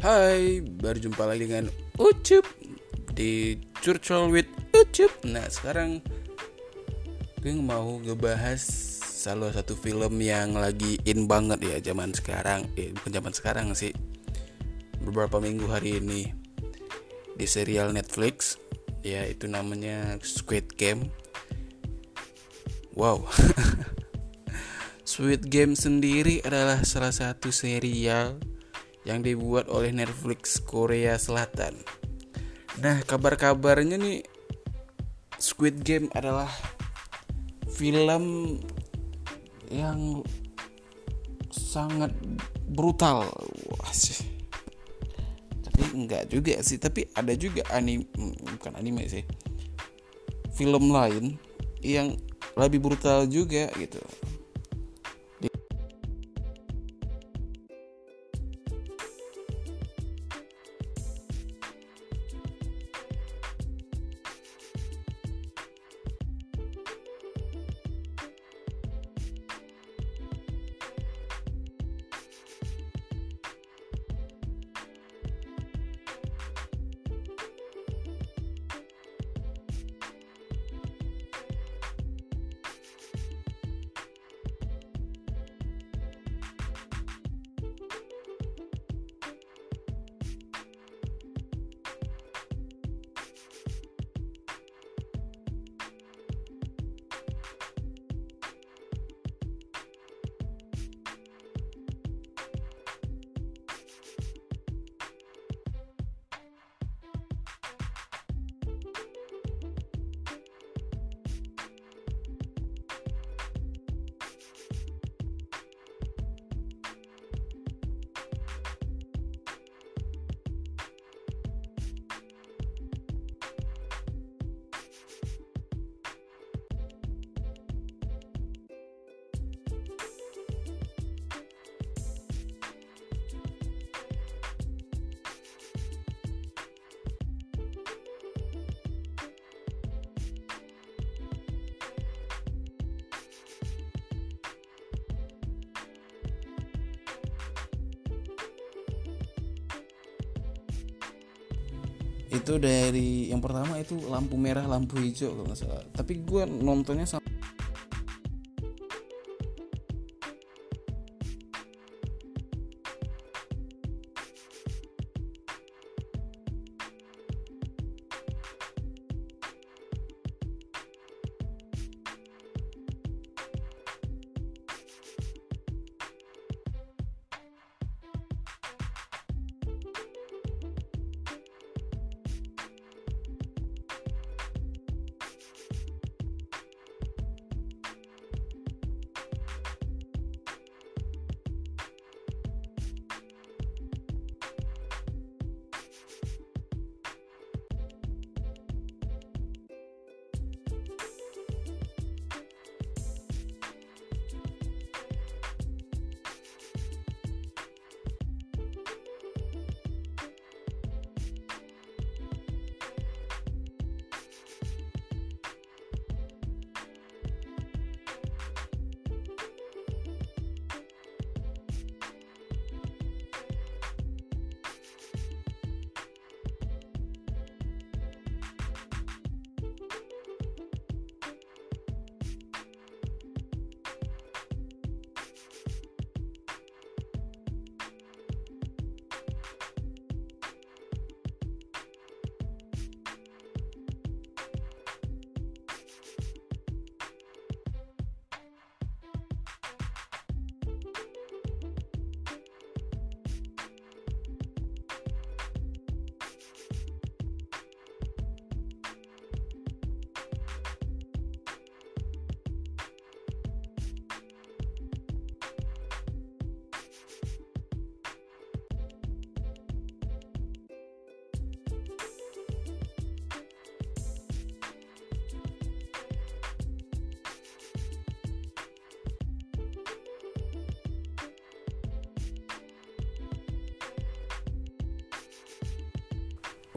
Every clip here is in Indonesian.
Hai, berjumpa lagi dengan Ucup di Curcol with Ucup. Nah, sekarang gue mau ngebahas salah satu film yang lagi in banget ya zaman sekarang. Eh, bukan zaman sekarang sih. Beberapa minggu hari ini di serial Netflix, ya itu namanya Squid Game. Wow. Squid Game sendiri adalah salah satu serial yang dibuat oleh Netflix Korea Selatan. Nah, kabar-kabarnya nih Squid Game adalah film yang sangat brutal. Wah sih. Tapi enggak juga sih, tapi ada juga anime bukan anime sih. Film lain yang lebih brutal juga gitu. Itu dari yang pertama itu lampu merah lampu hijau kalau nggak salah. Tapi gue nontonnya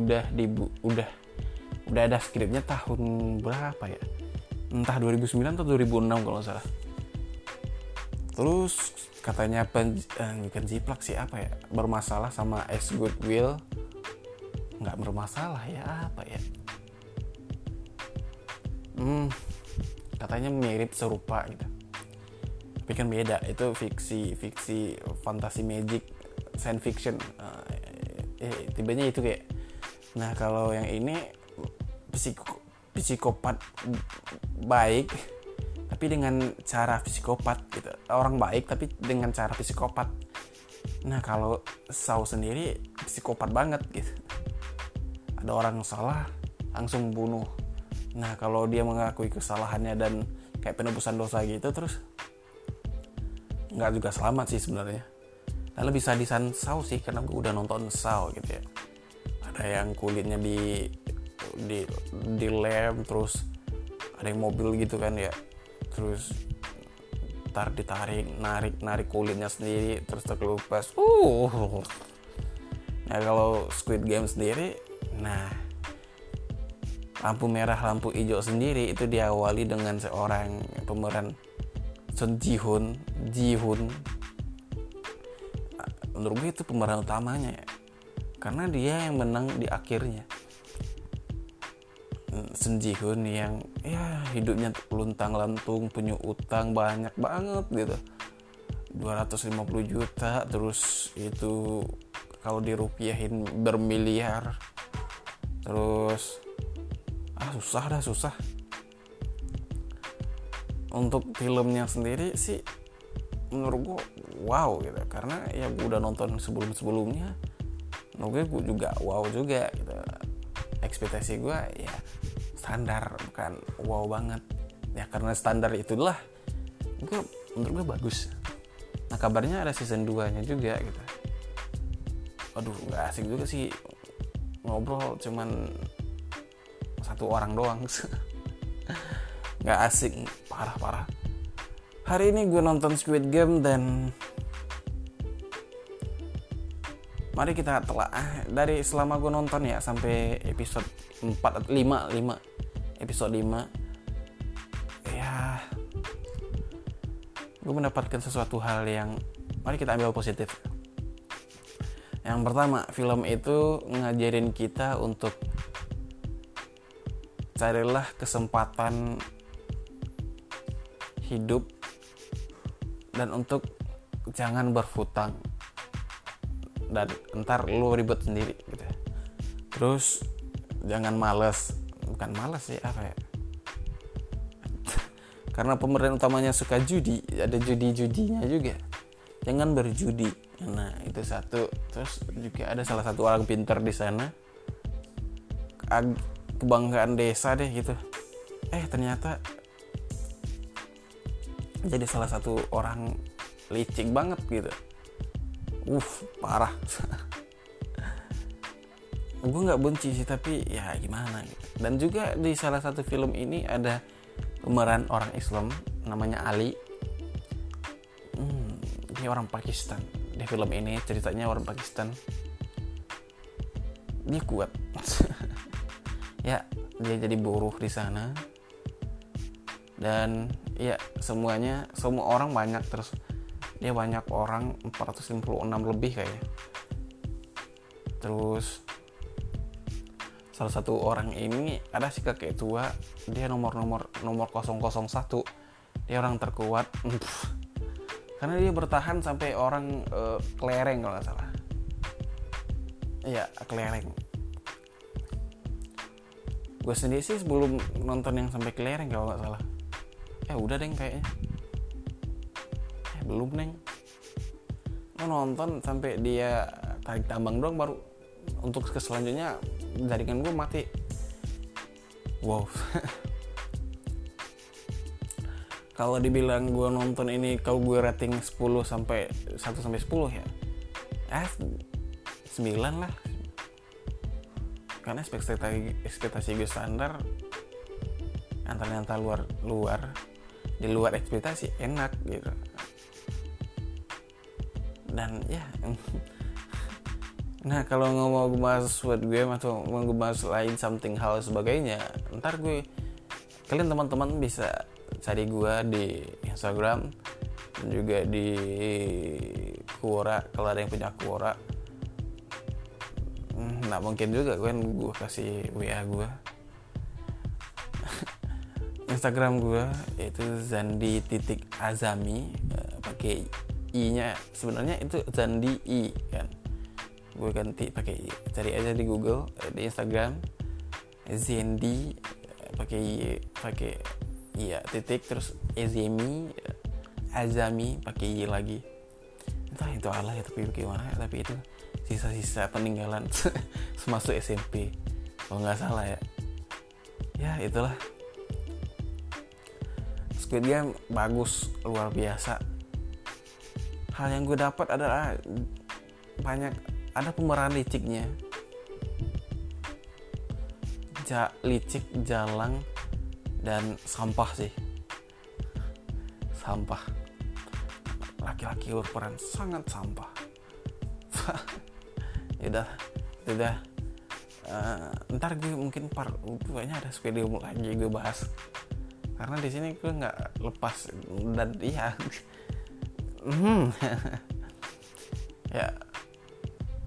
udah dibu udah udah ada skripnya tahun berapa ya? Entah 2009 atau 2006 kalau salah. Terus katanya pen eh, bukan jiplak sih apa ya? Bermasalah sama S Goodwill. Nggak bermasalah ya apa ya? Hmm katanya mirip serupa gitu. Tapi kan beda itu fiksi fiksi fantasi magic science fiction. Uh, eh, tibanya itu kayak nah kalau yang ini psiko, psikopat baik tapi dengan cara psikopat gitu. Orang baik tapi dengan cara psikopat. Nah kalau Saw sendiri psikopat banget gitu. Ada orang salah langsung bunuh. Nah kalau dia mengakui kesalahannya dan kayak penebusan dosa gitu terus nggak juga selamat sih sebenarnya. Dan lebih sadisan Saw sih karena gue udah nonton Saw gitu ya ada yang kulitnya di di di lem terus ada yang mobil gitu kan ya. Terus tar ditarik narik narik kulitnya sendiri terus terkelupas. Uh. Nah kalau Squid Game sendiri nah lampu merah lampu hijau sendiri itu diawali dengan seorang pemeran Son Ji Hoon Ji Hoon menurut gue itu pemeran utamanya ya karena dia yang menang di akhirnya. Ji Hoon yang ya hidupnya luntang lantung punya utang banyak banget gitu. 250 juta terus itu kalau dirupiahin bermiliar. Terus ah susah dah susah. Untuk filmnya sendiri sih menurut gue wow gitu. Karena ya gue udah nonton sebelum sebelumnya menurut gue juga wow juga gitu. Ekspektasi gue ya standar bukan wow banget. Ya karena standar itulah gue menurut gue bagus. Nah kabarnya ada season 2 nya juga gitu. Aduh nggak asik juga sih ngobrol cuman satu orang doang. Nggak asik parah parah hari ini gue nonton Squid Game dan mari kita telah dari selama gue nonton ya sampai episode 4 5 5 episode 5 ya. Gue mendapatkan sesuatu hal yang mari kita ambil positif. Yang pertama film itu ngajarin kita untuk carilah kesempatan hidup dan untuk jangan berhutang dan ntar lu ribet sendiri gitu terus jangan males. Bukan males sih apa ya? Karena pemeran utamanya suka judi ada judi-judinya juga. Jangan berjudi. Nah itu satu. Terus juga ada salah satu orang pinter di sana. Kebanggaan desa deh gitu. Eh ternyata jadi salah satu orang licik banget gitu uh parah. Gue nggak benci sih tapi ya gimana gitu. dan juga di salah satu film ini ada pemeran orang Islam namanya Ali. Hmm, ini orang Pakistan. Di film ini ceritanya orang Pakistan. Dia kuat. Ya dia jadi buruh di sana. Dan ya semuanya semua orang banyak terus dia banyak orang 456 lebih kayaknya. Terus salah satu orang ini ada si kakek tua dia nomor nomor nomor 001 dia orang terkuat karena dia bertahan sampai orang uh, kelereng kalau nggak salah. Iya kelereng. Gue sendiri sih sebelum nonton yang sampai kelereng kalau nggak salah. Eh udah deh kayaknya belum neng. Lo nonton sampai dia tarik tambang doang baru untuk ke selanjutnya jaringan gue mati. Wow. Kalau dibilang gue nonton ini kalau gue rating 10 sampai 1 sampai 10 ya eh 9 lah. Karena ekspektasi ekspektasi gue standar antara antara luar luar di luar ekspektasi enak gitu dan ya nah kalau ngomong gue bahas buat gue atau mau gue bahas lain something hal sebagainya ntar gue kalian teman-teman bisa cari gue di Instagram dan juga di Quora kalau ada yang punya Quora. Nggak mungkin juga kan gue kasih WA gue Instagram gue itu Zandi titik Azami uh, pakai i nya. Sebenarnya itu Zandi i kan. Gue ganti pakai i. Cari aja di Google uh, di Instagram. Zandi uh, pakai i pakai iya titik. Terus Ezemi Azami pakai i lagi. Entah itu Allah ya tapi bagaimana tapi itu sisa-sisa peninggalan semasuk SMP kalau nggak salah ya. Ya itulah. Squid Game bagus luar biasa hal yang gue dapat adalah banyak ada pemeran liciknya. Ja, licik jalang dan sampah sih. Sampah. Laki-laki berperan sangat sampah. Ya udah uh, ntar gue mungkin par kayaknya ada video lagi gue bahas. Karena di sini gue nggak lepas dan iya hmm. ya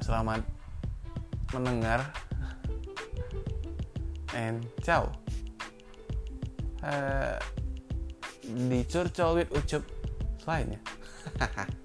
selamat mendengar and ciao uh, di curcol with ucup selainnya